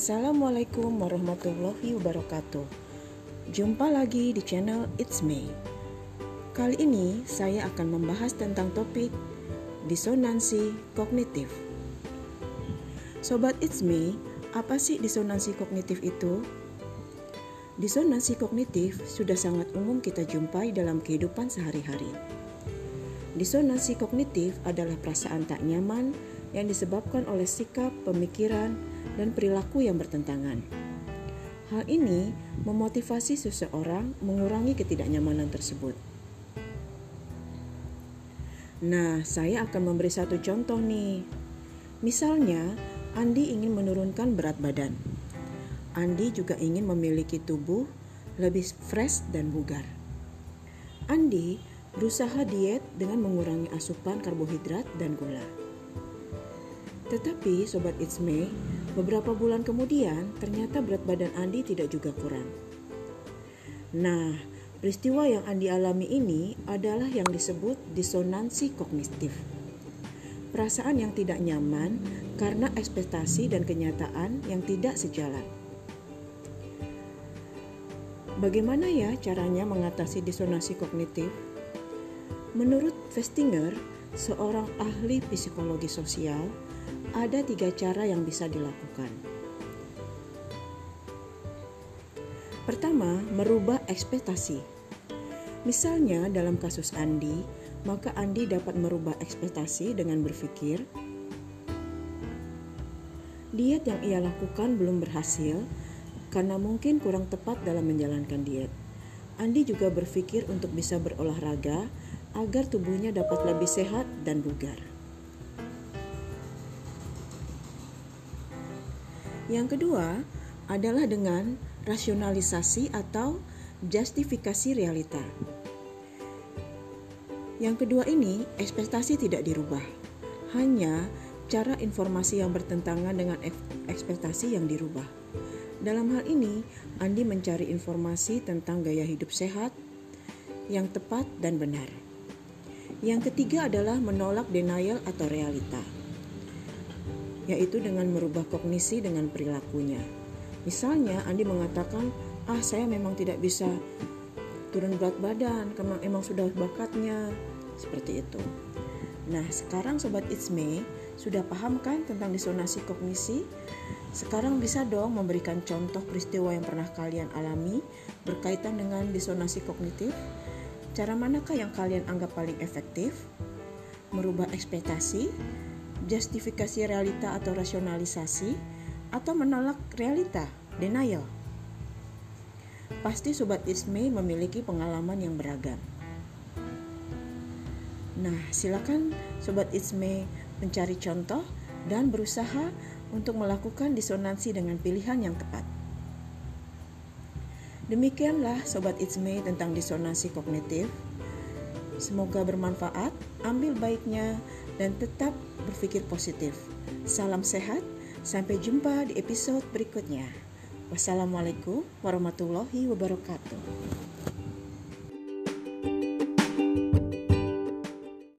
Assalamualaikum warahmatullahi wabarakatuh. Jumpa lagi di channel It's Me. Kali ini saya akan membahas tentang topik disonansi kognitif. Sobat It's Me, apa sih disonansi kognitif itu? Disonansi kognitif sudah sangat umum kita jumpai dalam kehidupan sehari-hari. Disonansi kognitif adalah perasaan tak nyaman yang disebabkan oleh sikap, pemikiran, dan perilaku yang bertentangan. Hal ini memotivasi seseorang mengurangi ketidaknyamanan tersebut. Nah, saya akan memberi satu contoh nih. Misalnya, Andi ingin menurunkan berat badan. Andi juga ingin memiliki tubuh lebih fresh dan bugar. Andi berusaha diet dengan mengurangi asupan karbohidrat dan gula. Tetapi Sobat It's Me, beberapa bulan kemudian ternyata berat badan Andi tidak juga kurang. Nah, peristiwa yang Andi alami ini adalah yang disebut disonansi kognitif. Perasaan yang tidak nyaman karena ekspektasi dan kenyataan yang tidak sejalan. Bagaimana ya caranya mengatasi disonansi kognitif? Menurut Festinger, seorang ahli psikologi sosial, ada tiga cara yang bisa dilakukan. Pertama, merubah ekspektasi. Misalnya dalam kasus Andi, maka Andi dapat merubah ekspektasi dengan berpikir, diet yang ia lakukan belum berhasil karena mungkin kurang tepat dalam menjalankan diet. Andi juga berpikir untuk bisa berolahraga agar tubuhnya dapat lebih sehat dan bugar. Yang kedua adalah dengan rasionalisasi atau justifikasi realita. Yang kedua ini, ekspektasi tidak dirubah. Hanya cara informasi yang bertentangan dengan ekspektasi yang dirubah. Dalam hal ini, Andi mencari informasi tentang gaya hidup sehat yang tepat dan benar. Yang ketiga adalah menolak denial atau realita yaitu dengan merubah kognisi dengan perilakunya. Misalnya, Andi mengatakan, "Ah, saya memang tidak bisa turun berat badan, karena emang sudah bakatnya." Seperti itu. Nah, sekarang sobat It's Me sudah paham kan tentang disonansi kognisi? Sekarang bisa dong memberikan contoh peristiwa yang pernah kalian alami berkaitan dengan disonansi kognitif. Cara manakah yang kalian anggap paling efektif? Merubah ekspektasi, justifikasi realita atau rasionalisasi, atau menolak realita, denial. Pasti Sobat Isme memiliki pengalaman yang beragam. Nah, silakan Sobat Isme mencari contoh dan berusaha untuk melakukan disonansi dengan pilihan yang tepat. Demikianlah Sobat Isme tentang disonansi kognitif. Semoga bermanfaat, ambil baiknya, dan tetap berpikir positif. Salam sehat, sampai jumpa di episode berikutnya. Wassalamualaikum warahmatullahi wabarakatuh.